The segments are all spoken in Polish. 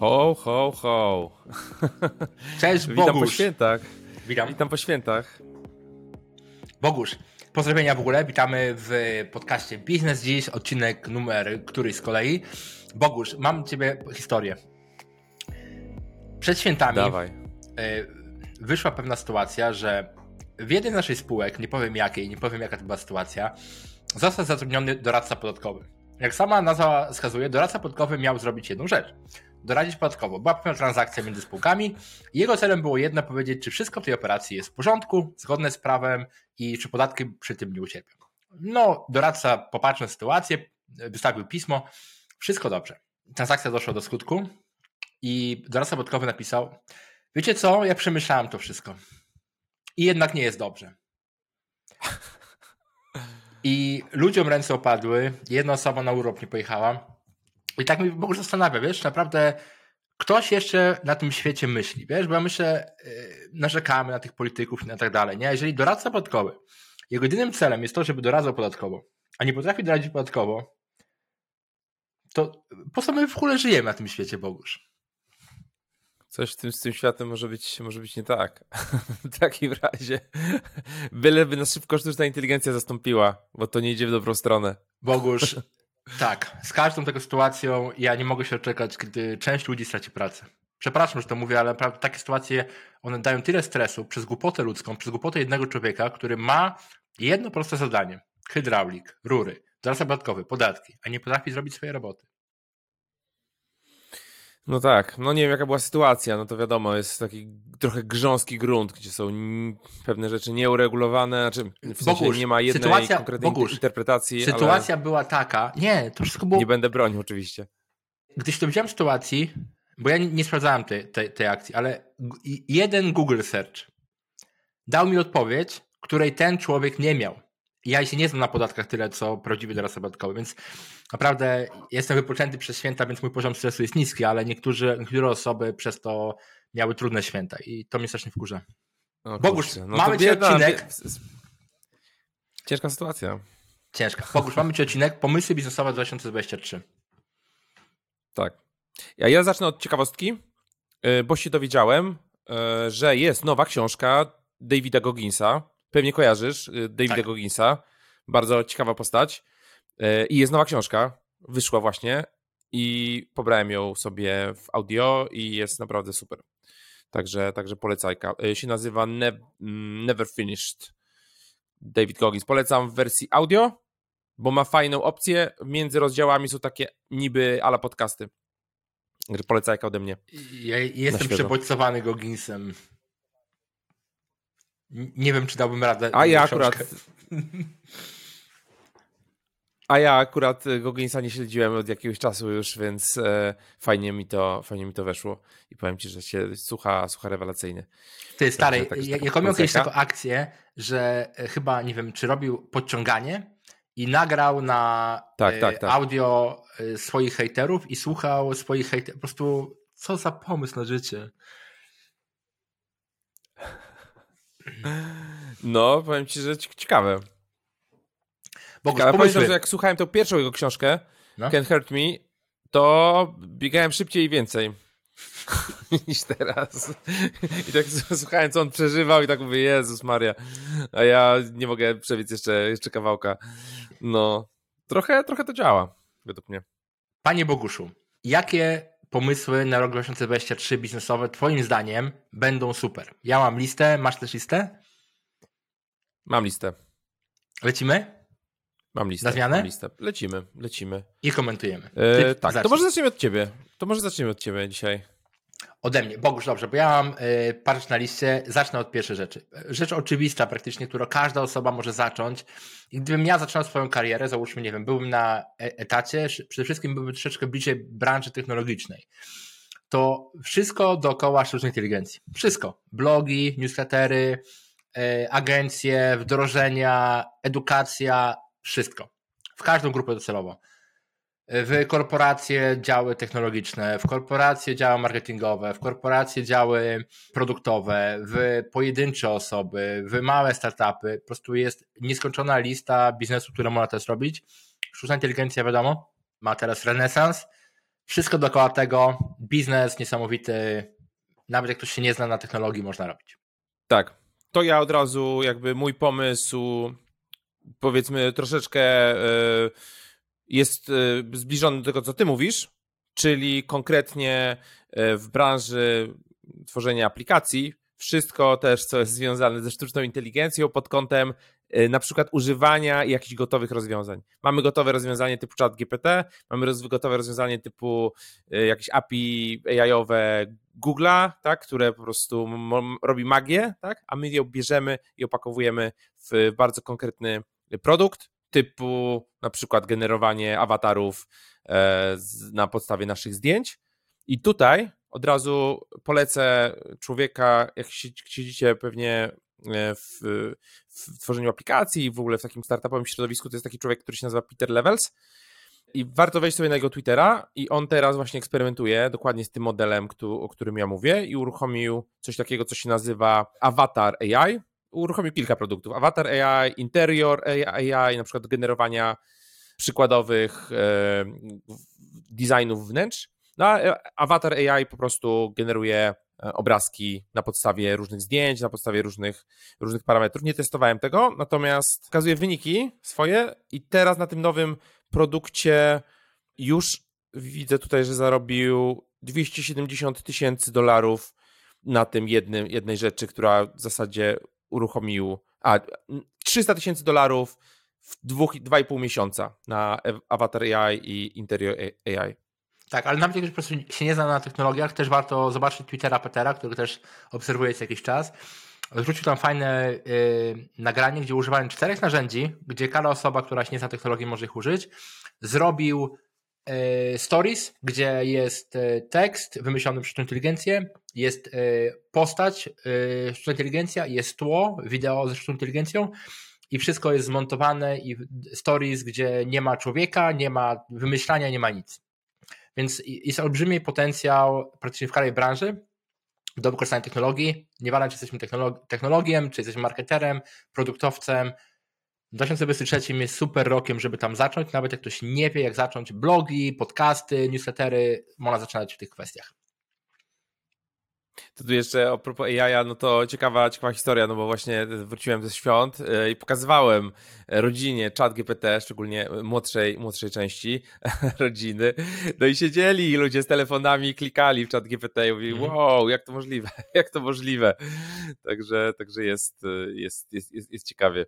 Ho, ho, ho. Cześć, Witam po Bogusz. świętach. Witam. Witam po świętach. Bogusz, pozdrowienia w ogóle. Witamy w podcaście Biznes Dziś, odcinek numer któryś z kolei. Bogusz, mam ciebie historię. Przed świętami Dawaj. y, wyszła pewna sytuacja, że w jednej z naszych spółek, nie powiem jakiej, nie powiem jaka to była sytuacja, został zatrudniony doradca podatkowy. Jak sama nazwa wskazuje, doradca podatkowy miał zrobić jedną rzecz. Doradzić podatkowo. Była pewna transakcja między spółkami jego celem było jedno powiedzieć, czy wszystko w tej operacji jest w porządku, zgodne z prawem i czy podatki przy tym nie ucierpią. No, doradca popatrzył na sytuację, wystawił pismo, wszystko dobrze. Transakcja doszła do skutku i doradca podatkowy napisał, wiecie co, ja przemyślałem to wszystko i jednak nie jest dobrze. I ludziom ręce opadły, jedna osoba na urlop nie pojechała. I tak mi Bogu zastanawia, wiesz, naprawdę ktoś jeszcze na tym świecie myśli, wiesz, bo ja myślę, yy, narzekamy na tych polityków i na tak dalej, nie? Jeżeli doradca podatkowy, jego jedynym celem jest to, żeby doradzał podatkowo, a nie potrafi doradzić podatkowo, to po co my w ogóle żyjemy na tym świecie, Bogusz? Coś w tym, z tym światem może być, może być nie tak. w takim razie. Byleby nas szybko sztuczna inteligencja zastąpiła, bo to nie idzie w dobrą stronę. Bogusz, tak, z każdą taką sytuacją ja nie mogę się doczekać, kiedy część ludzi straci pracę. Przepraszam, że to mówię, ale takie sytuacje, one dają tyle stresu przez głupotę ludzką, przez głupotę jednego człowieka, który ma jedno proste zadanie. Hydraulik, rury, doradca podatkowy, podatki, a nie potrafi zrobić swojej roboty. No tak, no nie wiem jaka była sytuacja, no to wiadomo, jest taki trochę grząski grunt, gdzie są pewne rzeczy nieuregulowane, znaczy w sensie Bogusz, nie ma jednej sytuacja- konkretnej Bogusz, interpretacji, Sytuacja była taka, nie, to wszystko było ale nie będę bronił oczywiście. gdyś to widziałem sytuacji, bo ja nie, nie sprawdzałem tej, tej, tej akcji, ale jeden Google Search dał mi odpowiedź, której ten człowiek nie miał. Ja się nie znam na podatkach tyle, co prawdziwy doradca podatkowy, więc naprawdę jestem wypoczęty przez święta, więc mój poziom stresu jest niski, ale niektórzy, niektóre osoby przez to miały trudne święta i to mnie strasznie wkurza. O, Bogusz, kurczę, mamy bieda, odcinek. Ciężka sytuacja. Ciężka. Bogusz, mamy ci odcinek Pomysły biznesowe 2023. Tak. Ja, ja zacznę od ciekawostki, y, bo się dowiedziałem, y, że jest nowa książka Davida Gogginsa. Pewnie kojarzysz y, Davida Tak. Gogginsa. Bardzo ciekawa postać. Y, I jest nowa książka. Wyszła właśnie i pobrałem ją sobie w audio i jest naprawdę super. Także, także polecajka. Y, Się nazywa ne mm, Never Finished. David Goggins. Polecam w wersji audio, bo ma fajną opcję. Między rozdziałami są takie niby ala podcasty. Także Polecajka ode mnie. Ja jestem przebodźcowany Gogginsem. Nie wiem, czy dałbym radę. A ja książkę. akurat. A ja akurat Gogginsa nie śledziłem od jakiegoś czasu już, więc e, fajnie, mi to, fajnie mi to weszło. I powiem ci, że się słucha, słucha rewelacyjnie. Ty, stary, także ja, taka ja miał kiedyś taką akcję, że e, chyba, nie wiem, czy robił podciąganie i nagrał na Tak, e, tak, tak. audio swoich hejterów i słuchał swoich hejterów. Po prostu, co za pomysł na życie. No, powiem ci, że ci- ciekawe. Bogusz, ciekawe. Pamiętam, że jak słuchałem tą pierwszą jego książkę, No. Can't Hurt Me, to biegałem szybciej i więcej niż teraz. I tak słuchałem, co on przeżywał i tak mówię, Jezus Maria, a ja nie mogę przebiec jeszcze, jeszcze kawałka. No, trochę, trochę to działa, według mnie. Panie Boguszu, jakie pomysły na rok 2023 biznesowe twoim zdaniem będą super? Ja mam listę, masz też listę? Mam listę, Lecimy mam listę. Na zmianę? Mam listę. Lecimy, lecimy. i komentujemy. E, Ty tak, to zacznij. może zaczniemy od ciebie. To może zaczniemy od ciebie dzisiaj. Ode mnie. Bogusz, dobrze, bo ja mam y, parę rzeczy na liście. Zacznę od pierwszej rzeczy. Rzecz oczywista praktycznie, którą każda osoba może zacząć. I gdybym ja zaczynał swoją karierę, załóżmy, nie wiem, byłbym na e- etacie, przede wszystkim byłbym troszeczkę bliżej branży technologicznej. To wszystko dookoła sztucznej inteligencji. Wszystko. Blogi, newslettery, e, agencje, wdrożenia, edukacja, wszystko. W każdą grupę docelową w korporacje działy technologiczne, w korporacje działy marketingowe, w korporacje działy produktowe, w pojedyncze osoby, w małe startupy. Po prostu jest nieskończona lista biznesu, które można teraz robić. Sztuczna inteligencja, wiadomo, ma teraz renesans. Wszystko dookoła tego biznes niesamowity, nawet jak ktoś się nie zna na technologii, można robić. Tak. To ja od razu, jakby mój pomysł, powiedzmy, troszeczkę e, jest e, zbliżony do tego, co ty mówisz, czyli konkretnie e, w branży tworzenia aplikacji, wszystko też, co jest związane ze sztuczną inteligencją pod kątem Y, na przykład używania jakichś gotowych rozwiązań. Mamy gotowe rozwiązanie typu chat GPT, mamy gotowe rozwiązanie typu jakieś API AI-owe Google'a, tak, które po prostu robi magię, tak, a my ją bierzemy i opakowujemy w bardzo konkretny produkt, typu na przykład generowanie awatarów e, na podstawie naszych zdjęć. I tutaj od razu polecę człowieka, jak siedzicie pewnie E, w, w tworzeniu aplikacji w ogóle w takim startupowym środowisku, to jest taki człowiek, który się nazywa Peter Levels. I warto wejść sobie na jego Twittera i on teraz właśnie eksperymentuje dokładnie z tym modelem, o którym ja mówię i uruchomił coś takiego, co się nazywa Avatar AI. Uruchomił kilka produktów. Avatar AI, Interior AI, na przykład generowania przykładowych e, designów wnętrz. No, a Avatar AI po prostu generuje E, obrazki na podstawie różnych zdjęć, na podstawie różnych, różnych parametrów. Nie testowałem tego, natomiast pokazuję wyniki swoje i teraz na tym nowym produkcie już widzę tutaj, że zarobił 270 tysięcy dolarów na tym jednym, jednej rzeczy, która w zasadzie uruchomił, a 300 tysięcy dolarów w dwóch, dwa i pół miesiąca na Avatar AI i Interior AI. Tak, ale nawet jak ktoś się nie zna na technologiach, też warto zobaczyć Twittera Petera, który też obserwuję co jakiś czas. Wrzucił tam fajne y, nagranie, gdzie używałem czterech narzędzi, gdzie każda osoba, która się nie zna technologii, może ich użyć. Zrobił stories, gdzie jest y, tekst wymyślony przez sztuczną inteligencję, jest y, postać, sztuczna inteligencja, jest tło, wideo ze sztuczną inteligencją i wszystko jest zmontowane i stories, gdzie nie ma człowieka, nie ma wymyślania, nie ma nic. Więc jest olbrzymi potencjał praktycznie w każdej branży do wykorzystania technologii. Nieważne, czy jesteśmy technologiem, czy jesteśmy marketerem, produktowcem. 2023 jest super rokiem, żeby tam zacząć. Nawet jak ktoś nie wie, jak zacząć, blogi, podcasty, newslettery, można zaczynać w tych kwestiach. To tu jeszcze a propos AI, no to ciekawa, ciekawa historia, no bo właśnie wróciłem ze świąt e, i pokazywałem rodzinie czat GPT, szczególnie młodszej, młodszej części rodziny. No i siedzieli ludzie z telefonami, klikali w czat GPT i mówili, mhm. wow, jak to możliwe, jak to możliwe. Także, także jest, jest, jest, jest, jest ciekawie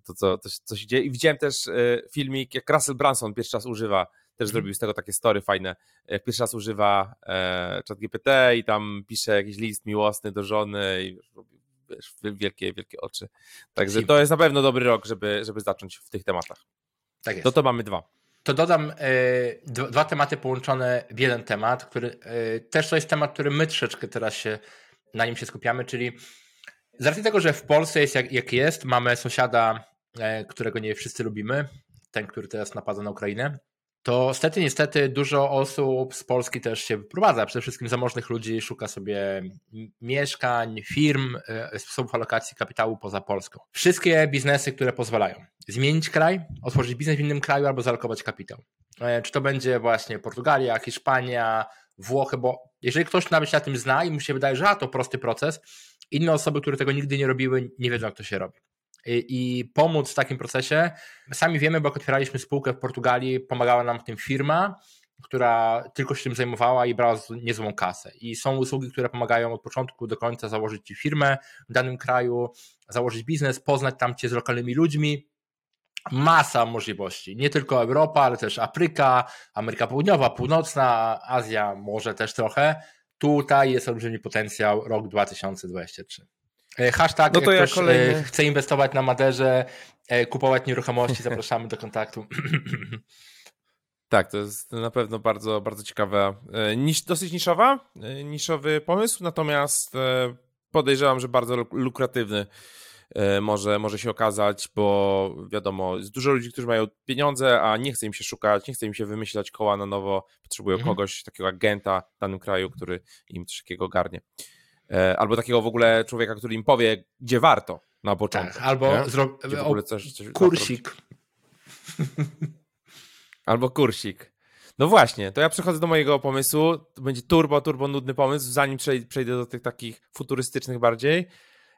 to, co, to, co się dzieje. I widziałem też e, filmik, jak Russell Branson pierwszy raz używa też mhm. zrobił z tego takie story fajne. Jak pierwszy raz używa e, GPT i tam pisze jakiś list miłosny do żony i wiesz, wielkie, wielkie oczy. Także to jest na pewno dobry rok, żeby, żeby zacząć w tych tematach. Tak jest. No to mamy dwa. To dodam e, dwa tematy połączone w jeden temat, który e, też to jest temat, który my troszeczkę teraz się na nim się skupiamy, czyli z racji tego, że w Polsce jest jak, jak jest, mamy sąsiada, e, którego nie wszyscy lubimy, ten, który teraz napada na Ukrainę, to niestety, niestety dużo osób z Polski też się wyprowadza. Przede wszystkim zamożnych ludzi szuka sobie mieszkań, firm, e, sposobów alokacji kapitału poza Polską. Wszystkie biznesy, które pozwalają zmienić kraj, otworzyć biznes w innym kraju albo zalokować kapitał. E, czy to będzie właśnie Portugalia, Hiszpania, Włochy, bo jeżeli ktoś nawet się na tym zna i mu się wydaje, że a, to prosty proces, inne osoby, które tego nigdy nie robiły, nie wiedzą, jak to się robi i pomóc w takim procesie. Sami wiemy, bo jak otwieraliśmy spółkę w Portugalii, pomagała nam w tym firma, która tylko się tym zajmowała i brała niezłą kasę. I są usługi, które pomagają od początku do końca założyć ci firmę w danym kraju, założyć biznes, poznać tam cię z lokalnymi ludźmi. Masa możliwości. Nie tylko Europa, ale też Afryka, Ameryka Południowa, Północna, Azja może też trochę. Tutaj jest olbrzymi potencjał rok 2023. E, hashtag, no to jak ktoś e, kolejny... chce inwestować na Maderze, e, kupować nieruchomości, zapraszamy do kontaktu. Tak, to jest na pewno bardzo, bardzo ciekawa, nisz, dosyć niszowa, niszowy pomysł, natomiast podejrzewam, że bardzo lukratywny może, może się okazać, bo wiadomo, jest dużo ludzi, którzy mają pieniądze, a nie chce im się szukać, nie chce im się wymyślać koła na nowo, potrzebują mhm. kogoś, takiego agenta w danym kraju, który im coś takiego garnie. E, albo takiego w ogóle człowieka, który im powie, gdzie warto na początku. Tak, albo zro... coś, coś kursik. albo kursik. No właśnie, to ja przechodzę do mojego pomysłu. To będzie turbo, turbo nudny pomysł, zanim przejdę do tych takich futurystycznych bardziej.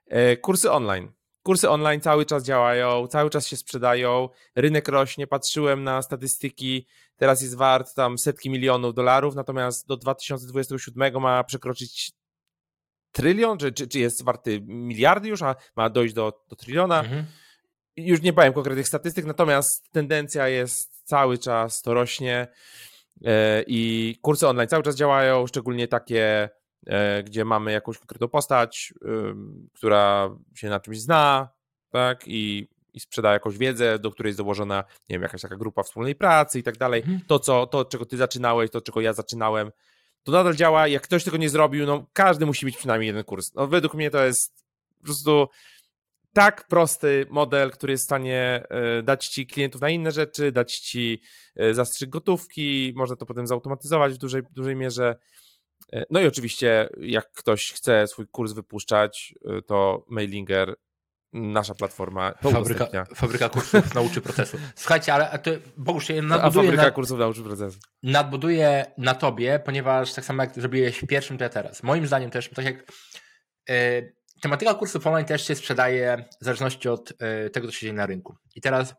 E, kursy online. Kursy online cały czas działają, cały czas się sprzedają, rynek rośnie. Patrzyłem na statystyki, teraz jest wart tam setki milionów dolarów, natomiast do 2027 ma przekroczyć trylion, czy, czy, czy jest warty miliardy już, a ma dojść do, do tryliona. Mhm. Już nie powiem konkretnych statystyk, natomiast tendencja jest cały czas, to rośnie e, i kursy online cały czas działają, szczególnie takie, gdzie mamy jakąś konkretną postać, która się na czymś zna, tak, i, i sprzeda jakąś wiedzę, do której jest dołożona, nie wiem, jakaś taka grupa wspólnej pracy i tak dalej. Mhm. To, co, to, czego ty zaczynałeś, to, czego ja zaczynałem, to nadal działa. Jak ktoś tego nie zrobił, no każdy musi mieć przynajmniej jeden kurs. No według mnie to jest po prostu tak prosty model, który jest w stanie e, dać ci klientów na inne rzeczy, dać ci e, zastrzyk gotówki, można to potem zautomatyzować w dużej, dużej mierze. E, no i oczywiście, jak ktoś chce swój kurs wypuszczać, to Mailinger nasza platforma to fabryka, fabryka kursów nauczy procesu. Słuchajcie, ale to Bogusz się nadbuduje... A fabryka na, kursów nauczy procesu. Nadbuduję na tobie, ponieważ tak samo jak zrobiłeś w pierwszym, to ja teraz. Moim zdaniem też, tak jak yy, tematyka kursów online też się sprzedaje w zależności od tego, co się dzieje na rynku. I teraz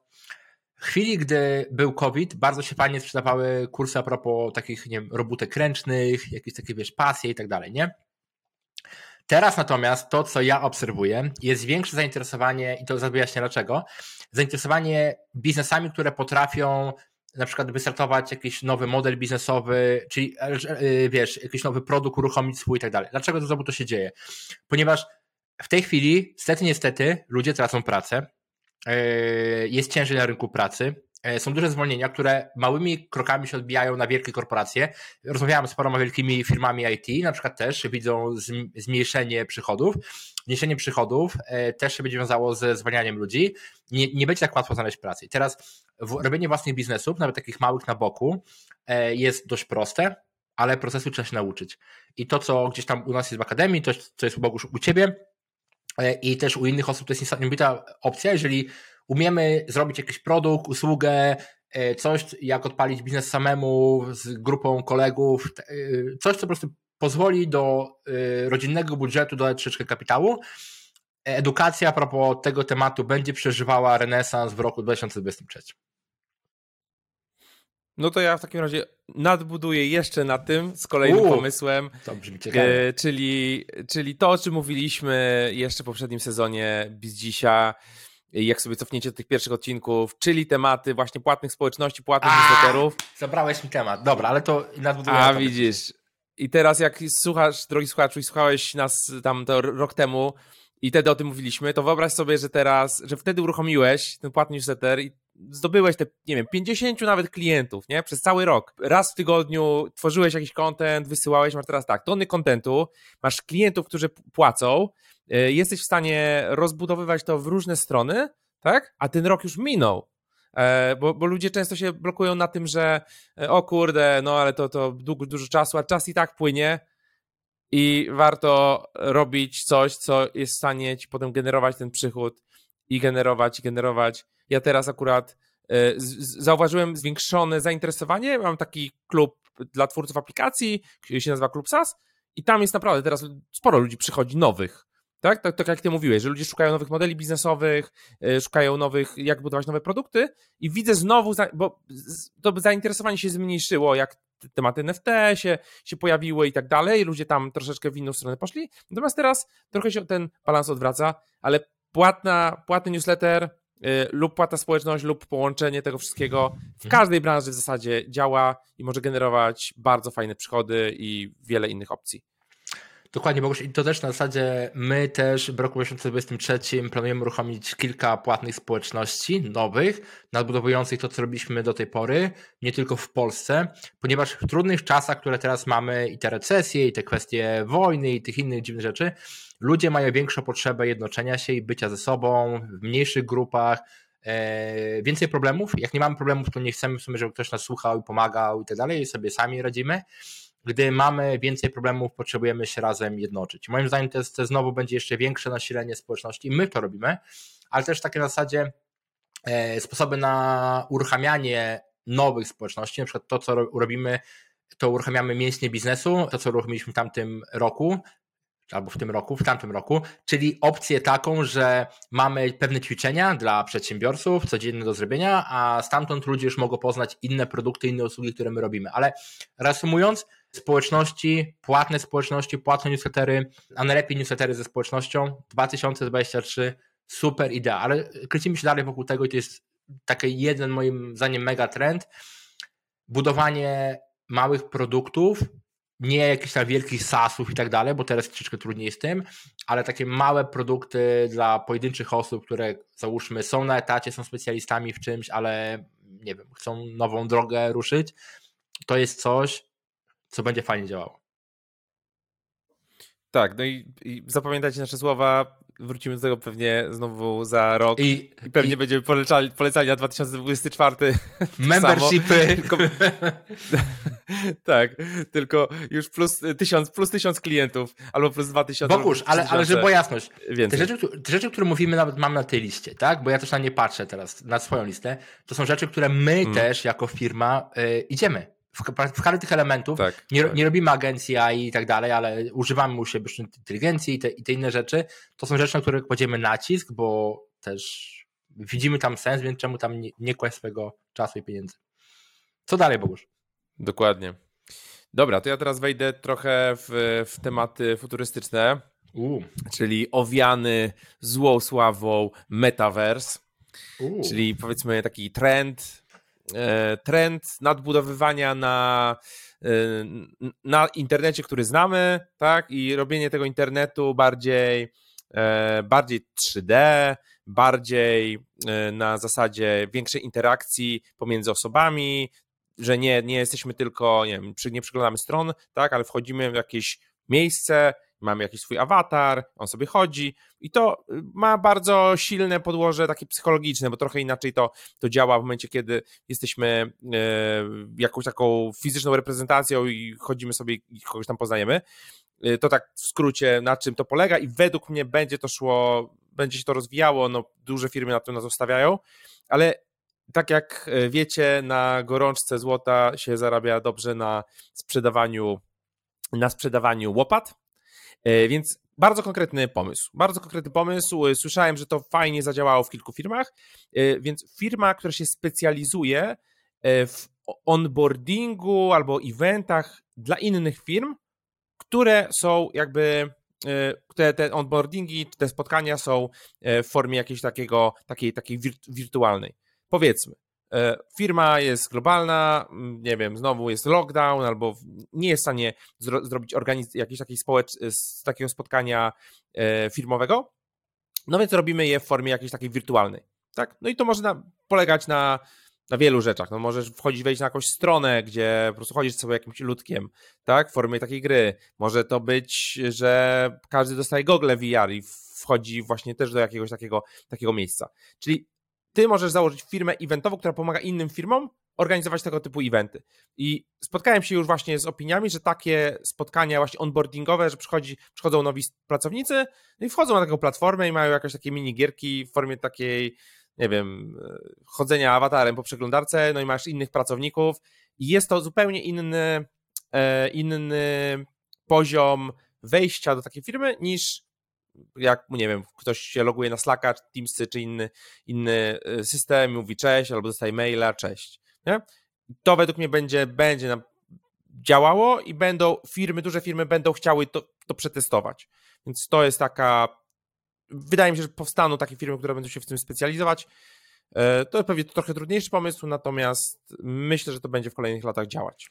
w chwili, gdy był COVID, bardzo się fajnie sprzedawały kursy a propos takich, nie wiem, robótek ręcznych, jakieś takie, wiesz, pasje i tak dalej, nie? Teraz natomiast to, co ja obserwuję, jest większe zainteresowanie, i to wyjaśnię dlaczego, zainteresowanie biznesami, które potrafią na przykład wystartować jakiś nowy model biznesowy, czyli e, e, wiesz, jakiś nowy produkt uruchomić swój i tak dalej. Dlaczego to znowu to się dzieje? Ponieważ w tej chwili, niestety, niestety, ludzie tracą pracę, jest ciężej na rynku pracy, E, są duże zwolnienia, które małymi krokami się odbijają na wielkie korporacje. Rozmawiałem z paroma wielkimi firmami IT, na przykład też widzą zmniejszenie przychodów. Zmniejszenie przychodów e, też się będzie wiązało ze zwalnianiem ludzi. Nie, nie będzie tak łatwo znaleźć pracy. teraz robienie własnych biznesów, nawet takich małych na boku, e, jest dość proste, ale procesu trzeba się nauczyć. I to, co gdzieś tam u nas jest w akademii, to, co jest u Bogu u ciebie i też u innych osób, to jest niesamowita opcja, jeżeli umiemy zrobić jakiś produkt, usługę, e, coś jak odpalić biznes samemu z grupą kolegów, e, coś co po prostu pozwoli do e, rodzinnego budżetu dodać troszeczkę kapitału. Edukacja a propos tego tematu będzie przeżywała renesans w roku 2023. No to ja w takim razie nadbuduję jeszcze na tym z kolejnym Uu, pomysłem. To brzmi ciekawe. czyli, czyli to, o czym mówiliśmy jeszcze w poprzednim sezonie Bizdzisia, jak sobie cofniecie do tych pierwszych odcinków, czyli tematy właśnie płatnych społeczności, płatnych newsletterów. Zabrałeś mi temat, dobra, ale to nadbuduję. A widzisz. I teraz jak słuchasz, drogi słuchaczu, i słuchałeś nas tam to rok temu i wtedy o tym mówiliśmy, to wyobraź sobie, że teraz, że wtedy uruchomiłeś ten płatny newsletter i zdobyłeś te, nie wiem, 50 nawet klientów, nie? Przez cały rok. Raz w tygodniu tworzyłeś jakiś content, wysyłałeś, masz teraz tak, tony kontentu, masz klientów, którzy płacą, E, jesteś w stanie rozbudowywać to w różne strony, tak? A ten rok już minął. E, bo, bo ludzie często się blokują na tym, że e, o kurde, no ale to, to dużo, dużo czasu, a czas i tak płynie i warto robić coś, co jest w stanie ci potem generować ten przychód i generować, i generować. Ja teraz akurat zauważyłem zwiększone zainteresowanie. Mam taki klub dla twórców aplikacji, który się nazywa Klub SAS i tam jest naprawdę teraz sporo ludzi przychodzi nowych. Tak? tak? Tak jak ty mówiłeś, że ludzie szukają nowych modeli biznesowych, e, szukają nowych, jak budować nowe produkty i widzę znowu, bo to zainteresowanie się zmniejszyło, jak tematy NFT się, się pojawiły i tak dalej, ludzie tam troszeczkę w inną stronę poszli, natomiast teraz trochę się ten balans odwraca, ale płatna, płatny newsletter lub płatna społeczność lub połączenie tego wszystkiego w mhm. każdej branży w zasadzie działa i może generować bardzo fajne przychody i wiele innych opcji. Dokładnie. I to też na zasadzie my też w roku 2023 planujemy uruchomić kilka płatnych społeczności nowych, nadbudowujących to, co robiliśmy do tej pory, nie tylko w Polsce, ponieważ w trudnych czasach, które teraz mamy i te recesje, i te kwestie wojny, i tych innych dziwnych rzeczy, ludzie mają większą potrzebę jednoczenia się i bycia ze sobą w mniejszych grupach, e, więcej problemów. Jak nie mamy problemów, to nie chcemy w sumie, żeby ktoś nas słuchał i pomagał i tak dalej, i sobie sami radzimy gdy mamy więcej problemów, potrzebujemy się razem jednoczyć. Moim zdaniem to, jest, to znowu będzie jeszcze większe nasilenie społeczności i my to robimy, ale też takie na zasadzie e, sposoby na uruchamianie nowych społeczności, na przykład to, co robimy, to uruchamiamy mięśnie biznesu, to, co uruchomiliśmy w tamtym roku, albo w tym roku, w tamtym roku, czyli opcję taką, że mamy pewne ćwiczenia dla przedsiębiorców, codzienne do zrobienia, a stamtąd ludzie już mogą poznać inne produkty, inne usługi, które my robimy. Ale reasumując, społeczności, płatne społeczności, płatne newslettery, a najlepiej newslettery ze społecznością 2023 super idea, ale kręcimy się dalej wokół tego i to jest taki jeden moim zdaniem mega trend, budowanie małych produktów, nie jakichś tam wielkich sasów i tak dalej, bo teraz troszeczkę trudniej z tym, ale takie małe produkty dla pojedynczych osób, które załóżmy są na etacie, są specjalistami w czymś, ale nie wiem, chcą nową drogę ruszyć, to jest coś, co będzie fajnie działało. Tak, no i, i zapamiętajcie nasze słowa, wrócimy do tego pewnie znowu za rok i, i pewnie i... będziemy polecali, polecali na 2024. Membershipy. Tylko... tak, tylko już plus tysiąc, plus tysiąc klientów albo plus dwa tysiące. Bogusz, ale, ale żeby była jasność, te rzeczy, te rzeczy, które mówimy nawet mam na tej liście, tak? Bo ja też na nie patrzę teraz, na swoją listę, to są rzeczy, które my hmm. też jako firma y, idziemy w, każdy tych elementów. Tak, nie, tak. nie robimy agencji AI i tak dalej, ale używamy u siebie inteligencji i te, i te inne rzeczy. To są rzeczy, na które kładziemy nacisk, bo też widzimy tam sens, więc czemu tam nie, nie kłaść swojego czasu i pieniędzy. Co dalej, Bogusz? Dokładnie. Dobra, to ja teraz wejdę trochę w, w tematy futurystyczne, U. czyli owiany złą sławą metaverse, U. czyli powiedzmy taki trend, trend nadbudowywania na, e, na internecie, który znamy, tak, i robienie tego internetu bardziej, e, bardziej 3D, bardziej na zasadzie większej interakcji pomiędzy osobami, że nie, nie jesteśmy tylko, nie wiem, nie przyglądamy stron, tak, ale wchodzimy w jakieś miejsce, mamy jakiś swój awatar, on sobie chodzi i to y, ma bardzo silne podłoże takie psychologiczne, bo trochę inaczej to, to działa w momencie, kiedy jesteśmy e, jakąś taką fizyczną reprezentacją i chodzimy sobie i kogoś tam poznajemy. E, to tak w skrócie, na czym to polega i według mnie będzie to szło, będzie się to rozwijało, no duże firmy na to nas zostawiają, ale tak jak e, wiecie, na gorączce złota się zarabia dobrze na sprzedawaniu na sprzedawaniu łopat, więc bardzo konkretny pomysł. Bardzo konkretny pomysł. E, słyszałem, że to fajnie zadziałało w kilku firmach, e, więc firma, która się specjalizuje w onboardingu albo eventach dla innych firm, które są jakby te, te onboardingi, te spotkania są w formie jakiejś takiego, takiej, takiej wirtualnej. Powiedzmy, E, firma jest globalna, nie wiem, znowu jest lockdown, albo nie jest w stanie zro zrobić jakiegoś takiej społecz- takiego spotkania e, firmowego, no więc robimy je w formie jakiejś takiej wirtualnej, tak? No i to może polegać na, na wielu rzeczach. No możesz wchodzić, wejść na jakąś stronę, gdzie po prostu chodzisz sobie jakimś ludkiem, tak? W formie takiej gry. Może to być, że każdy dostaje gogle VR i wchodzi właśnie też do jakiegoś takiego, takiego miejsca. Czyli ty możesz założyć firmę eventową, która pomaga innym firmom organizować tego typu eventy. I spotkałem się już właśnie z opiniami, że takie spotkania właśnie onboardingowe, że przychodzi, przychodzą nowi pracownicy no i wchodzą na taką platformę i mają jakieś takie minigierki w formie takiej, nie wiem, e, chodzenia awatarem po przeglądarce, no i masz innych pracowników i jest to zupełnie inny, e, inny poziom wejścia do takiej firmy niż jak, nie wiem, ktoś się loguje na Slacka, Teamsy czy inny, inny e, system, mówi cześć, albo dostaje maila, cześć. Nie? To według mnie będzie, będzie nam działało i będą firmy, duże firmy będą chciały to, to przetestować. Więc to jest taka. Wydaje mi się, że powstaną takie firmy, które będą się w tym specjalizować. E, to pewnie trochę trudniejszy pomysł, natomiast myślę, że to będzie w kolejnych latach działać.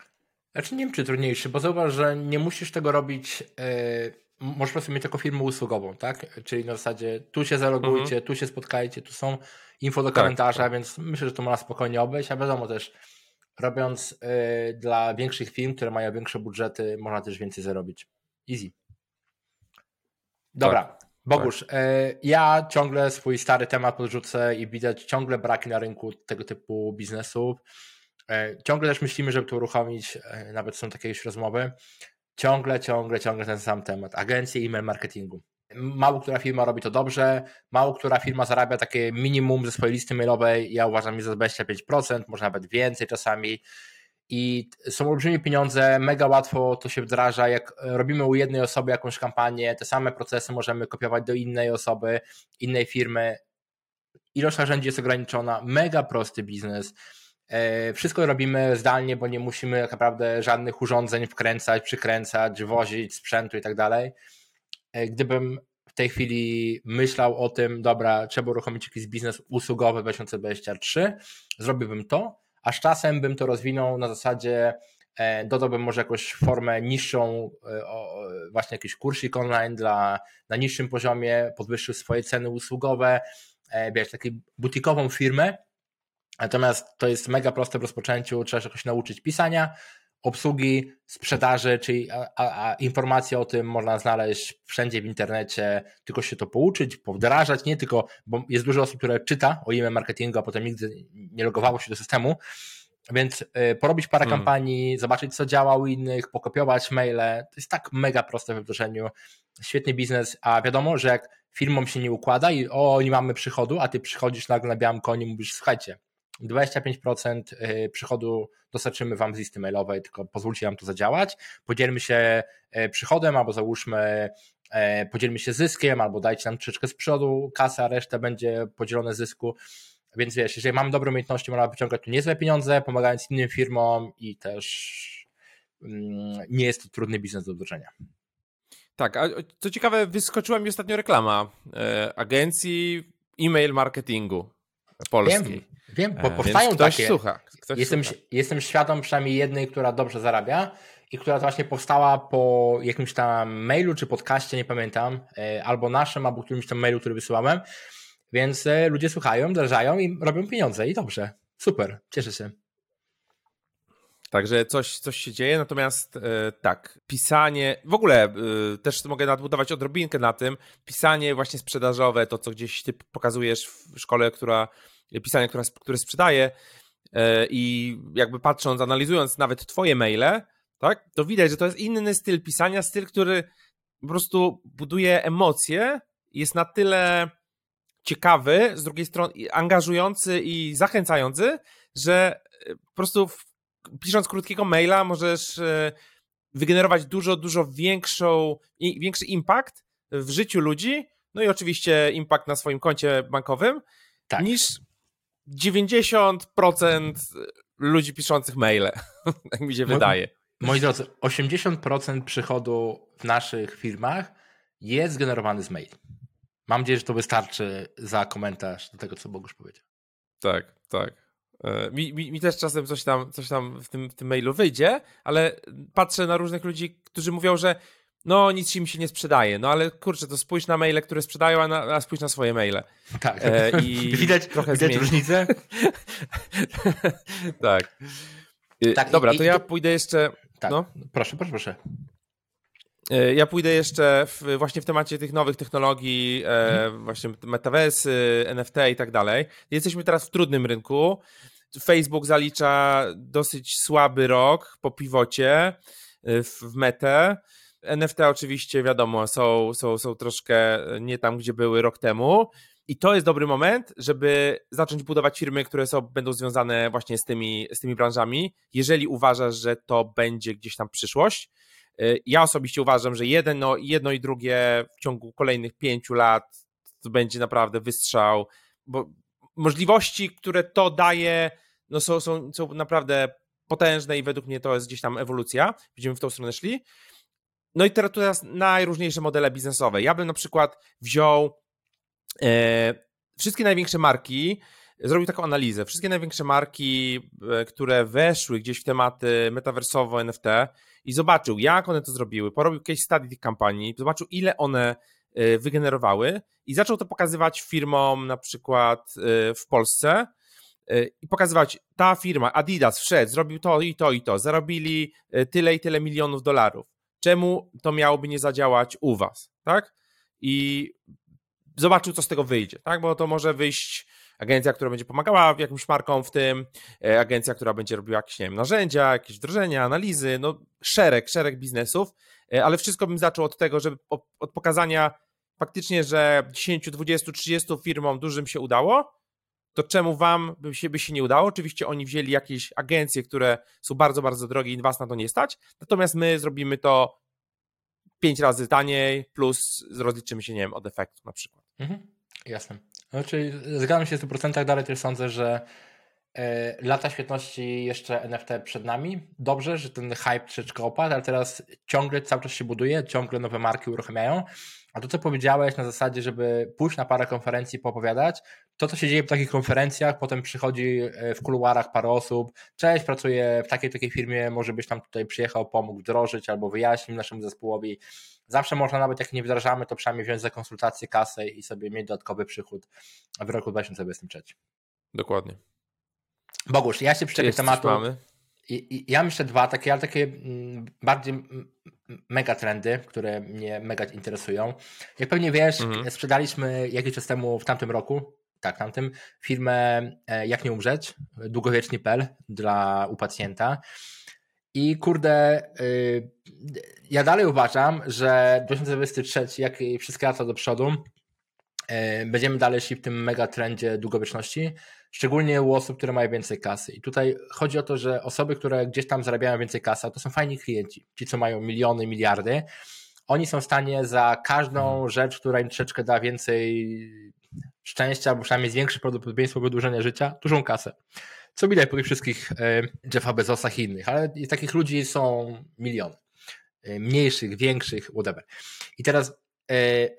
Znaczy nie wiem, czy trudniejszy, bo zauważ, że nie musisz tego robić. Yy możesz po prostu mieć taką firmę usługową, tak? Czyli na zasadzie tu się zalogujcie, mhm. tu się spotkajcie, tu są info do tak, komentarza, tak, tak. więc myślę, że to można spokojnie obejść, a wiadomo też, robiąc y, dla większych firm, które mają większe budżety, można też więcej zarobić. Easy. Dobra, tak, Bogusz, y, ja ciągle swój stary temat podrzucę i widać ciągle braki na rynku tego typu biznesów. Y, ciągle też myślimy, żeby to uruchomić, nawet są takie już rozmowy ciągle, ciągle, ciągle ten sam temat. Agencje e-mail marketingu. Mało która firma robi to dobrze, mało która firma zarabia takie minimum ze swojej listy mailowej, ja uważam, jest za 25%, może nawet więcej czasami. I są olbrzymie pieniądze, mega łatwo to się wdraża. Jak robimy u jednej osoby jakąś kampanię, te same procesy możemy kopiować do innej osoby, innej firmy. Ilość narzędzi jest ograniczona, mega prosty biznes. E, wszystko robimy zdalnie, bo nie musimy tak naprawdę żadnych urządzeń wkręcać, przykręcać, wozić sprzętu i tak dalej. E, gdybym w tej chwili myślał o tym, dobra, trzeba uruchomić jakiś biznes usługowy 2023, zrobiłbym to, a z czasem bym to rozwinął na zasadzie, e, dodałbym może jakąś formę niższą, właśnie jakiś kursik online dla, na niższym poziomie, podwyższył swoje ceny usługowe, wiesz, taką butikową firmę, Natomiast to jest mega proste w rozpoczęciu, trzeba się jakoś nauczyć pisania, obsługi, sprzedaży, czyli a, a, informacje o tym można znaleźć wszędzie w internecie, tylko się to pouczyć, powdrażać, nie tylko, bo jest dużo osób, które czyta o e marketingu, a potem nigdy nie logowało się do systemu, więc y, porobić parę hmm. kampanii, zobaczyć co działa u innych, pokopiować maile, to jest tak mega proste we wdrożeniu, świetny biznes, a wiadomo, że jak firmom się nie układa i o, nie mamy przychodu, a ty przychodzisz nagle na białym koniu i mówisz, słuchajcie, 25% y, przychodu dostarczymy Wam z listy mailowej, tylko pozwólcie nam to zadziałać. Podzielmy się y, przychodem, albo załóżmy, y, podzielmy się zyskiem, albo dajcie nam troszeczkę z przodu kasę, a reszta będzie podzielone zysku. Więc wiesz, jeżeli mamy dobre umiejętności, można wyciągać tu niezłe pieniądze, pomagając innym firmom i też mm, nie jest to trudny biznes do wdrożenia. Tak, a co ciekawe, wyskoczyła mi ostatnio reklama agencji e-mail marketingu polskiej. Wiem, wiem bo powstają ktoś takie. Słucha, ktoś jestem, słucha. jestem świadom przynajmniej jednej, która dobrze zarabia i która właśnie powstała po jakimś tam mailu czy podcaście, nie pamiętam, e, albo naszym, albo którymś tam mailu, który wysyłałem. Więc e, ludzie słuchają, drżają i robią pieniądze i dobrze. Super, cieszę się. Także coś, coś się dzieje, natomiast e, tak, pisanie, w ogóle e, też mogę nadbudować odrobinkę na tym, pisanie właśnie sprzedażowe, to co gdzieś ty pokazujesz w szkole, która, pisanie, która, które sprzedaje e, i jakby patrząc, analizując nawet twoje maile, tak, to widać, że to jest inny styl pisania, styl, który po prostu buduje emocje, jest na tyle ciekawy, z drugiej strony angażujący i zachęcający, że po prostu pisząc krótkiego maila możesz e, wygenerować dużo, dużo większą, większy impact w życiu ludzi, no i oczywiście impact na swoim koncie bankowym, tak. niż 90% ludzi piszących maile, jak mi się wydaje. Moi drodzy, 80% przychodu w naszych firmach jest generowany z maili. Mam nadzieję, że to wystarczy za komentarz do tego, co Bogusz powiedział. Tak, tak. E, mi, mi, mi, też czasem coś tam, coś tam w, tym, w tym mailu wyjdzie, ale patrzę na różnych ludzi, którzy mówią, że no nic im się nie sprzedaje. No ale kurczę, to spójrz na maile, które sprzedają, a, na, a spójrz na swoje maile. Tak. E, I widać trochę widać różnicę? tak. E, tak. Dobra, i, to ja pójdę jeszcze. Tak. No. Proszę, proszę, proszę. E, ja pójdę jeszcze w, właśnie w temacie tych nowych technologii, mhm. właśnie metaversy, NFT i tak dalej. Jesteśmy teraz w trudnym rynku. Facebook zalicza dosyć słaby rok po piwocie y, w, w metę. NFT oczywiście wiadomo, są, są, są troszkę nie tam, gdzie były rok temu. I to jest dobry moment, żeby zacząć budować firmy, które są, będą związane właśnie z tymi, z tymi branżami, jeżeli uważasz, że to będzie gdzieś tam przyszłość. Y, ja osobiście uważam, że jedno, jedno i drugie w ciągu kolejnych pięciu lat to będzie naprawdę wystrzał, bo możliwości, które to daje, no są, są, są naprawdę potężne i według mnie to jest gdzieś tam ewolucja. Będziemy w tą stronę szli. No i teraz, teraz najróżniejsze modele biznesowe. Ja bym na przykład wziął e, wszystkie największe marki, zrobił taką analizę. Wszystkie największe marki, e, które weszły gdzieś w tematy metaversowo, NFT i zobaczył, jak one to zrobiły, porobił case study tych kampanii, zobaczył, ile one e, wygenerowały i zaczął to pokazywać firmom na przykład w Polsce, i pokazywać, ta firma, Adidas wszedł, zrobił to i to i to, zarobili e, tyle i tyle milionów dolarów. Czemu to miałoby nie zadziałać u was, tak? I zobaczył, co z tego wyjdzie, tak? Bo to może wyjść agencja, która będzie pomagała jakimś markom w tym, e, agencja, która będzie robiła jakieś, nie wiem, narzędzia, jakieś wdrożenia, analizy, no szereg, szereg biznesów, ale wszystko bym zaczął od tego, żeby od pokazania, faktycznie, że 10, 20, 30 firmom dużym się udało, to czemu wam by się, by się nie udało? Oczywiście oni wzięli jakieś agencje, które są bardzo, bardzo drogie i was na to nie stać, natomiast my zrobimy to pięć razy taniej, plus rozliczymy się, nie wiem, od efektu na przykład. Mhm, jasne. No, zgadzam się w 100%, dalej też sądzę, że lata świetności jeszcze NFT przed nami. Dobrze, że ten hype troszeczkę opadł, ale teraz ciągle cały czas się buduje, ciągle nowe marki uruchamiają. A to, co powiedziałeś na zasadzie, żeby pójść na parę konferencji, poopowiadać, to, co się dzieje w takich konferencjach, potem przychodzi e, w kuluarach parę osób, cześć, pracuję w takiej takiej firmie, może byś tam tutaj przyjechał, pomógł wdrożyć albo wyjaśnił naszemu zespołowi. Zawsze można nawet, jak nie wdrażamy, to przynajmniej wziąć za konsultację kasę i sobie mieć dodatkowy przychód w roku 2023. Dokładnie. Bogusz, ja się przyczepię tematu. Mamy? I, ja myślę dwa takie, ale takie mm, bardziej mega trendy, które mnie mega interesują. Jak pewnie wiesz, mhm. sprzedaliśmy jakiś czas temu w tamtym roku, tak, tamtym, firmę e, Jak nie umrzeć, długowieczni.pl dla u pacjenta. I kurde, y, ja dalej uważam, że 2023, jak i wszystkie lata do przodu, będziemy dalej szli w tym mega trendzie długowieczności, szczególnie u osób, które mają więcej kasy. I tutaj chodzi o to, że osoby, które gdzieś tam zarabiają więcej kasy, to są fajni klienci, ci, co mają miliony, miliardy, oni są w stanie za każdą mhm. rzecz, która im troszeczkę da więcej szczęścia, albo przynajmniej zwiększy prawdopodobieństwo wydłużenia życia, dużą kasę. Co widać po tych wszystkich e, Jeffa Bezosach i innych, ale takich ludzi są miliony. E, mniejszych, większych, whatever. I teraz E,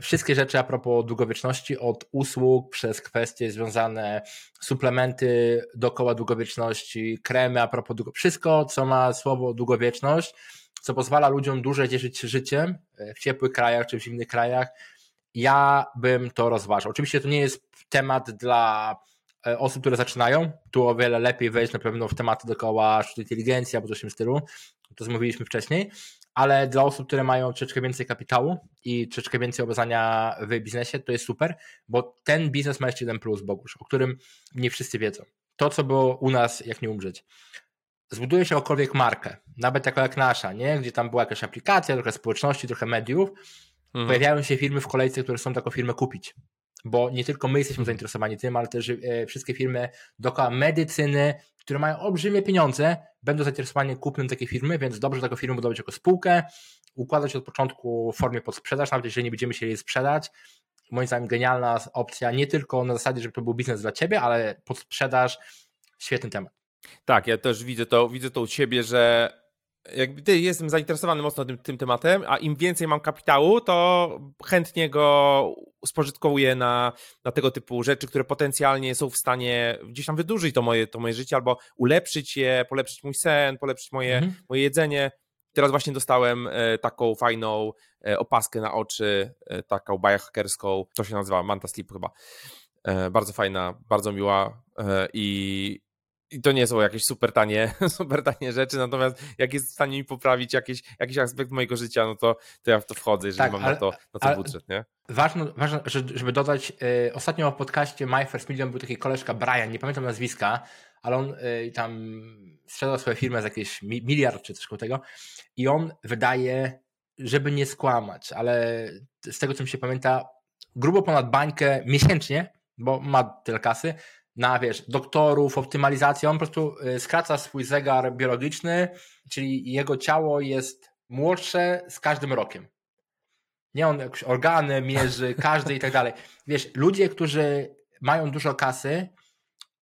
wszystkie rzeczy a propos długowieczności, od usług przez kwestie związane, suplementy dookoła długowieczności, kremy a propos długowieczności, wszystko, co ma słowo długowieczność, co pozwala ludziom dłużej cieszyć się życiem e, w ciepłych krajach czy w zimnych krajach, ja bym to rozważał. Oczywiście to nie jest temat dla e, osób, które zaczynają. Tu o wiele lepiej wejść na pewno w tematy dookoła sztucznej inteligencji albo coś w tym stylu. To zmówiliśmy wcześniej ale dla osób, które mają troszeczkę więcej kapitału i troszeczkę więcej obezania w biznesie, to jest super, bo ten biznes ma jeszcze jeden plus, Bogusz, o którym nie wszyscy wiedzą. To, co było u nas, jak nie umrzeć. Zbuduje się okolwiek markę, nawet taką jak nasza, nie? gdzie tam była jakaś aplikacja, trochę społeczności, trochę mediów, mhm. pojawiają się firmy w kolejce, które chcą taką firmę kupić bo nie tylko my jesteśmy zainteresowani tym, ale też e, wszystkie firmy dookoła medycyny, które mają olbrzymie pieniądze, będą zainteresowani kupnem takiej firmy, więc dobrze taką firmę budować jako spółkę, układać od początku w formie pod sprzedaż, nawet jeżeli nie będziemy chcieli jej sprzedać. Moim zdaniem genialna opcja, nie tylko na zasadzie, żeby to był biznes dla ciebie, ale pod sprzedaż, świetny temat. Tak, ja też widzę to, widzę to u ciebie, że jakby jestem zainteresowany mocno tym, tym tematem, a im więcej mam kapitału, to chętnie go spożytkowuję na, na tego typu rzeczy, które potencjalnie są w stanie gdzieś tam wydłużyć to moje, to moje życie, albo ulepszyć je, polepszyć mój sen, polepszyć moje, mhm. moje jedzenie. Teraz właśnie dostałem e, taką fajną e, opaskę na oczy, e, taką biohackerską, to się nazywa Manta Sleep chyba. Bardzo fajna, bardzo miła i i to nie są jakieś super tanie, super tanie rzeczy, natomiast jak jest w stanie mi poprawić jakiś, jakiś aspekt mojego życia, no to, to ja w to wchodzę, jeżeli tak, mam ale, na to, na to budżet, nie? Ważne, ważne żeby dodać, yy, ostatnio w podcaście My First Million był taki koleżka Brian, nie pamiętam nazwiska, ale on yy, tam sprzedał swoją firmę za jakieś miliard czy coś tego i on wydaje, żeby nie skłamać, ale z tego co mi się pamięta, grubo ponad bańkę miesięcznie, bo ma tyle kasy, na wiesz, doktorów, optymalizację. On po prostu y, skraca swój zegar biologiczny, czyli jego ciało jest młodsze z każdym rokiem. Nie on jakieś organy mierzy, każdy i tak dalej. Wiesz, ludzie, którzy mają dużo kasy,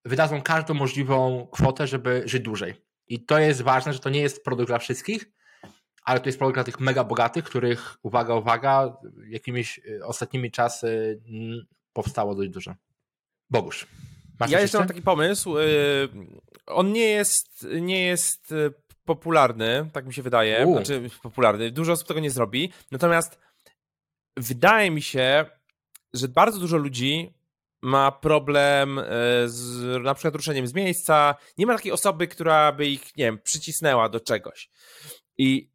wydadzą każdą możliwą kwotę, żeby żyć dłużej. I to jest ważne, że to nie jest produkt dla wszystkich, ale to jest produkt dla tych mega bogatych, których, uwaga, uwaga, jakimiś y, ostatnimi czasy powstało dość dużo. Bogusz. Masz ja jeszcze mam taki pomysł. Y, on nie jest, nie jest y, popularny, tak mi się wydaje. U. Znaczy, popularny. Dużo osób tego nie zrobi. Natomiast wydaje mi się, że bardzo dużo ludzi ma problem y, z na przykład ruszeniem z miejsca. Nie ma takiej osoby, która by ich, nie wiem, przycisnęła do czegoś. I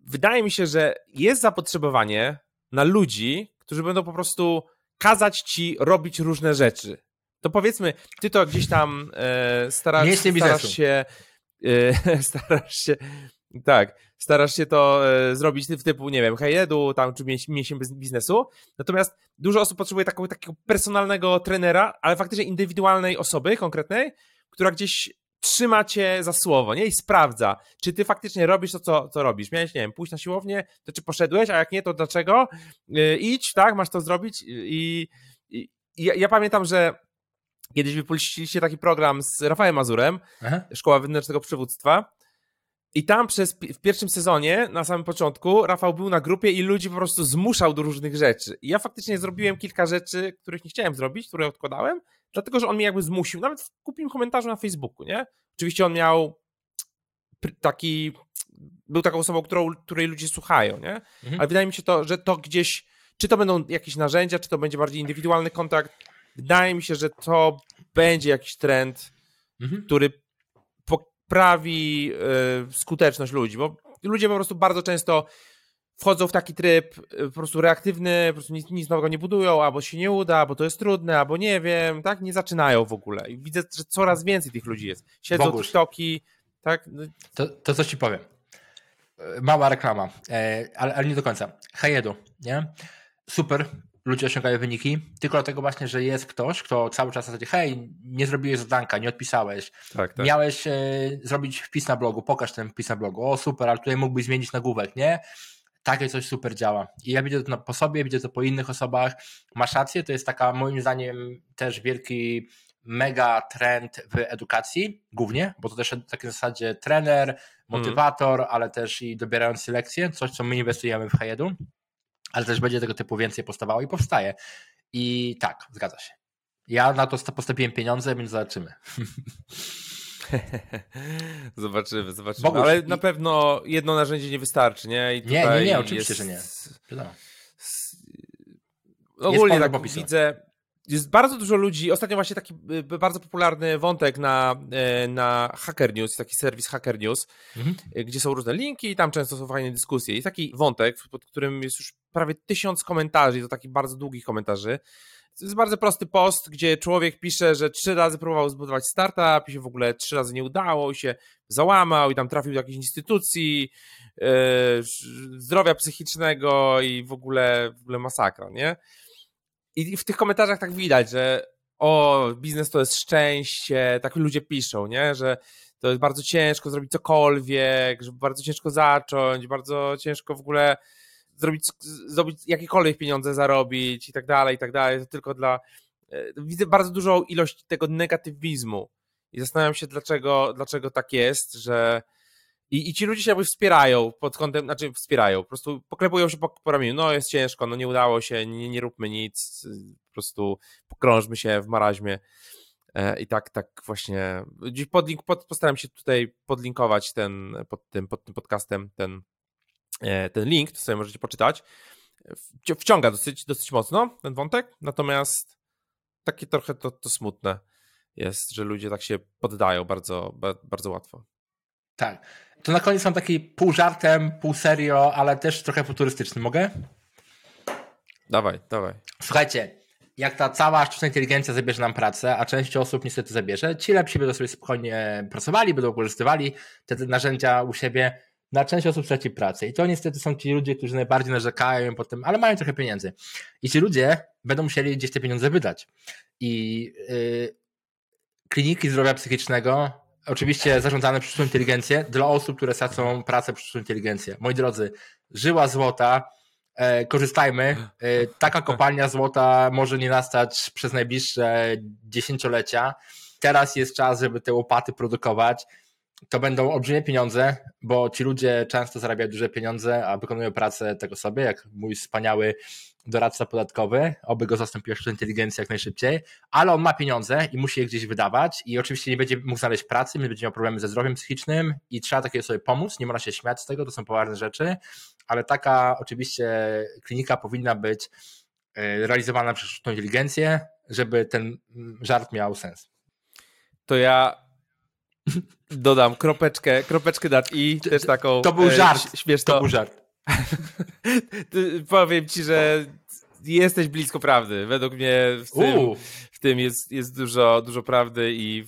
wydaje mi się, że jest zapotrzebowanie na ludzi, którzy będą po prostu kazać ci robić różne rzeczy to powiedzmy, ty to gdzieś tam e, starasz, starasz się e, starasz się Tak, starasz się to e, zrobić w typu, nie wiem, hejedu, tam czy mięsień biznesu. Natomiast dużo osób potrzebuje takiego, takiego personalnego trenera, ale faktycznie indywidualnej osoby konkretnej, która gdzieś trzyma cię za słowo, nie? I sprawdza, czy ty faktycznie robisz to, co, co robisz. Miałeś, nie wiem, pójść na siłownię, to czy poszedłeś, a jak nie, to dlaczego? Yy, idź, tak, masz to zrobić i, i, i ja, ja, pamiętam, że kiedyś wypuściliście taki program z Rafałem Mazurem, Aha. Szkoła Wewnętrznego Przywództwa i tam przez, w pierwszym sezonie, na samym początku, Rafał był na grupie i ludzi po prostu zmuszał do różnych rzeczy. I ja faktycznie zrobiłem kilka rzeczy, których nie chciałem zrobić, które odkładałem, dlatego że on mnie jakby zmusił. Nawet w kupim komentarzu na Facebooku, nie? Oczywiście on miał taki. Był taką osobą, którą, której ludzie słuchają, nie? Mhm. Ale wydaje mi się to, że to gdzieś. Czy to będą jakieś narzędzia, czy to będzie bardziej indywidualny kontakt. Wydaje mi się, że to będzie jakiś trend, mhm. który poprawi y, skuteczność ludzi, bo ludzie po prostu bardzo często wchodzą w taki tryb y, po prostu reaktywny, po prostu nic, nic nowego nie budują, albo się nie uda, albo to jest trudne, albo nie wiem, tak? Nie zaczynają w ogóle. I widzę, że coraz więcej tych ludzi jest. Siedzą Bogusz. TikToki, tak? No to, to coś ci powiem. Mała reklama, e, ale, ale nie do końca. Hajedu, nie? Super, ludzie osiągają wyniki, tylko dlatego właśnie, że jest ktoś, kto cały czas zasadzie, hej, nie zrobiłeś zadanka, nie odpisałeś, tak, tak. miałeś e, zrobić wpis na blogu, pokaż ten wpis na blogu, o super, ale tutaj mógłbyś zmienić nagłówek, nie? takie coś super działa. I ja widzę to po sobie, widzę to po innych osobach. Masz rację, to jest taka moim zdaniem też wielki mega trend w edukacji, głównie, bo to też w takiej zasadzie trener, mhm. motywator, mm. ale też i dobierający lekcje, coś co my inwestujemy w Hayedu, ale też będzie tego typu więcej powstawało i powstaje. I tak, zgadza się. Ja na to postawiłem pieniądze, więc zobaczymy. zobaczymy, zobaczymy. Ale na pewno jedno narzędzie nie wystarczy, nie? Nie, nie, nie, oczywiście, jest... że nie. Ogólnie tak popisu. widzę, jest bardzo dużo ludzi, ostatnio właśnie taki y, bardzo popularny wątek na, y, na Hacker News, taki serwis Hacker News, mhm. Y, gdzie są różne linki i tam często są fajne dyskusje. I taki wątek, pod którym jest już prawie tysiąc komentarzy, to takich bardzo długich komentarzy, to jest bardzo prosty post, gdzie człowiek pisze, że trzy razy próbował zbudować startup i się w ogóle trzy razy nie udało i się załamał i tam trafił do jakiejś instytucji yy, zdrowia psychicznego i w ogóle, w ogóle masakra, nie? I w tych komentarzach tak widać, że o, biznes to jest szczęście, tak ludzie piszą, nie? Że to jest bardzo ciężko zrobić cokolwiek, że bardzo ciężko zacząć, bardzo ciężko w ogóle zrobić, zrobić jakiekolwiek pieniądze zarobić i tak dalej, i tak dalej, to tylko dla... E, widzę bardzo dużą ilość tego negatywizmu i zastanawiam się, dlaczego, dlaczego tak jest, że i, I ci ludzie się jakby wspierają pod kątem, znaczy wspierają, po prostu poklepują się po, po ramieniu, no jest ciężko, no nie udało się, nie, nie róbmy nic, po prostu pokrążmy się w maraźmie. E, I tak, tak właśnie. Podlink, pod, postaram się tutaj podlinkować ten, pod, tym, pod tym podcastem ten, E, ten link, to sobie możecie poczytać. Wciąga dosyć, dosyć mocno ten wątek, natomiast takie trochę to, to smutne jest, że ludzie tak się poddają bardzo, bardzo łatwo. Tak. To na koniec mam taki pół żartem, pół serio, ale też trochę futurystyczny. Mogę? Dawaj, dawaj. Słuchajcie, jak ta cała sztuczna inteligencja zabierze nam pracę, a część osób niestety zabierze, ci lepsi będą sobie spokojnie pracowali, będą wykorzystywali te narzędzia u siebie, na część osób straci pracę. I to niestety są ci ludzie, którzy najbardziej narzekają potem, ale mają trochę pieniędzy. I ci ludzie będą musieli gdzieś te pieniądze wydać. I yy, kliniki zdrowia psychicznego, oczywiście zarządzane przez sztuczną inteligencję, dla osób, które stracą pracę przez sztuczną inteligencję. Moi drodzy, żyła złota, e, korzystajmy. E, taka kopalnia złota może nie nastać przez najbliższe dziesięciolecia. Teraz jest czas, żeby te łopaty produkować to będą olbrzymie pieniądze, bo ci ludzie często zarabiają duże pieniądze, a wykonują pracę tego sobie, jak mój wspaniały doradca podatkowy, oby go zastąpiła sztuczna inteligencja jak najszybciej, ale on ma pieniądze i musi je gdzieś wydawać i oczywiście nie będzie mógł znaleźć pracy, nie będzie miał problemy ze zdrowiem psychicznym i trzeba takiej sobie pomóc, nie można się śmiać z tego, to są poważne rzeczy, ale taka oczywiście klinika powinna być e, realizowana przez sztuczną inteligencję, żeby ten żart miał sens. To ja Dodam kropeczkę, kropeczkę dać i też taką. To był e, żart. Śmieszno. To był żart. Powiem ci, że jesteś blisko prawdy. Według mnie w tym, w tym jest, jest dużo, dużo prawdy i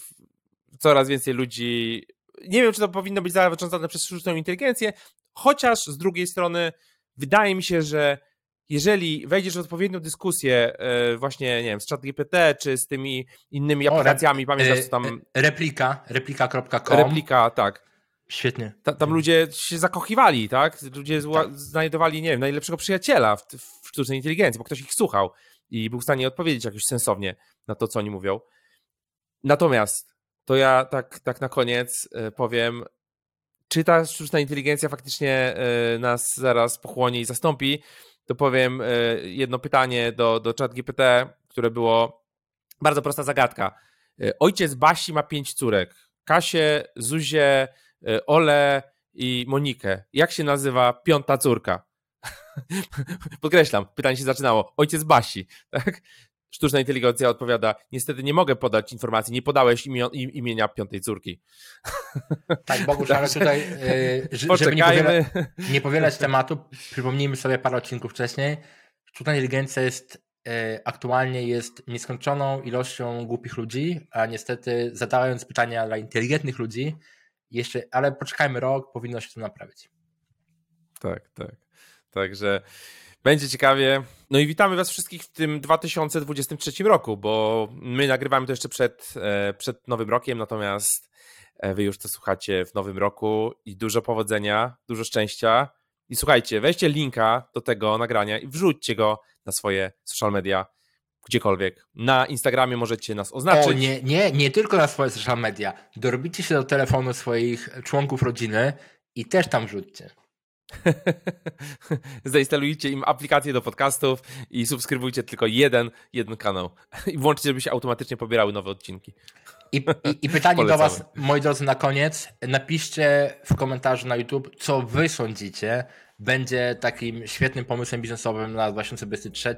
coraz więcej ludzi nie wiem, czy to powinno być zarządzane przez sztuczną inteligencję, chociaż z drugiej strony wydaje mi się, że jeżeli wejdziesz w odpowiednią dyskusję e, właśnie, nie wiem, z ChatGPT, czy z tymi innymi aplikacjami, o, pamiętasz, co tam... Replika, replika.com. Replika, tak. Świetnie. Ta, tam ludzie się zakochiwali, tak? Ludzie tak. znajdowali, nie wiem, najlepszego przyjaciela w, w sztucznej inteligencji, bo ktoś ich słuchał i był w stanie odpowiedzieć jakoś sensownie na to, co oni mówią. Natomiast to ja tak, tak na koniec e, powiem, czy ta sztuczna inteligencja faktycznie e, nas zaraz pochłonie i zastąpi, to powiem e, jedno pytanie do, do ChatGPT, które było bardzo prosta zagadka. Ojciec Basi ma pięć córek. Kasię, Zuzię, Ole i Monikę. Jak się nazywa piąta córka? Podkreślam, pytanie się zaczynało. Ojciec Basi, tak? Sztuczna inteligencja odpowiada, niestety nie mogę podać informacji, nie podałeś imienia piątej córki. Tak, Bogusz, ale tutaj, yy, żeby nie, nie powielać tematu, przypomnijmy sobie parę odcinków wcześniej, sztuczna inteligencja jest yy, aktualnie jest nieskończoną ilością głupich ludzi, a niestety zadając pytania dla inteligentnych ludzi, jeszcze, ale poczekajmy rok, powinno się to naprawić. Tak, tak. Także będzie ciekawie. No i witamy Was wszystkich w tym 2023 roku, bo my nagrywamy to jeszcze przed, e, przed Nowym Rokiem, natomiast e, Wy już to słuchacie w Nowym Roku i dużo powodzenia, dużo szczęścia. I słuchajcie, weźcie linka do tego nagrania i wrzućcie go na swoje social media, gdziekolwiek. Na Instagramie możecie nas oznaczyć. O nie, nie, nie tylko na swoje social media. Dorobicie się do telefonu swoich członków rodziny i też tam wrzućcie. Zainstalujcie im aplikację do podcastów i subskrybujcie tylko jeden, jeden kanał. I włączcie, żeby się automatycznie pobierały nowe odcinki. I, i, i pytanie do Was, moi drodzy, na koniec. Napiszcie w komentarzu na YouTube, co Wy sądzicie będzie takim świetnym pomysłem biznesowym na 2023.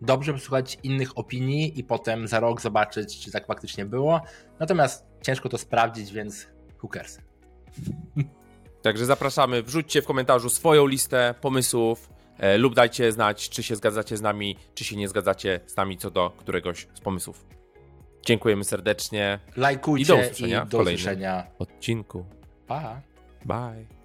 Dobrze posłuchać innych opinii i potem za rok zobaczyć, czy tak faktycznie było. Natomiast ciężko to sprawdzić, więc cares? Także zapraszamy, wrzućcie w komentarzu swoją listę pomysłów e, lub dajcie znać, czy się zgadzacie z nami, czy się nie zgadzacie z nami co do któregoś z pomysłów. Dziękujemy serdecznie. Lajkujcie i do usłyszenia, i do usłyszenia. odcinku. Pa. Bye.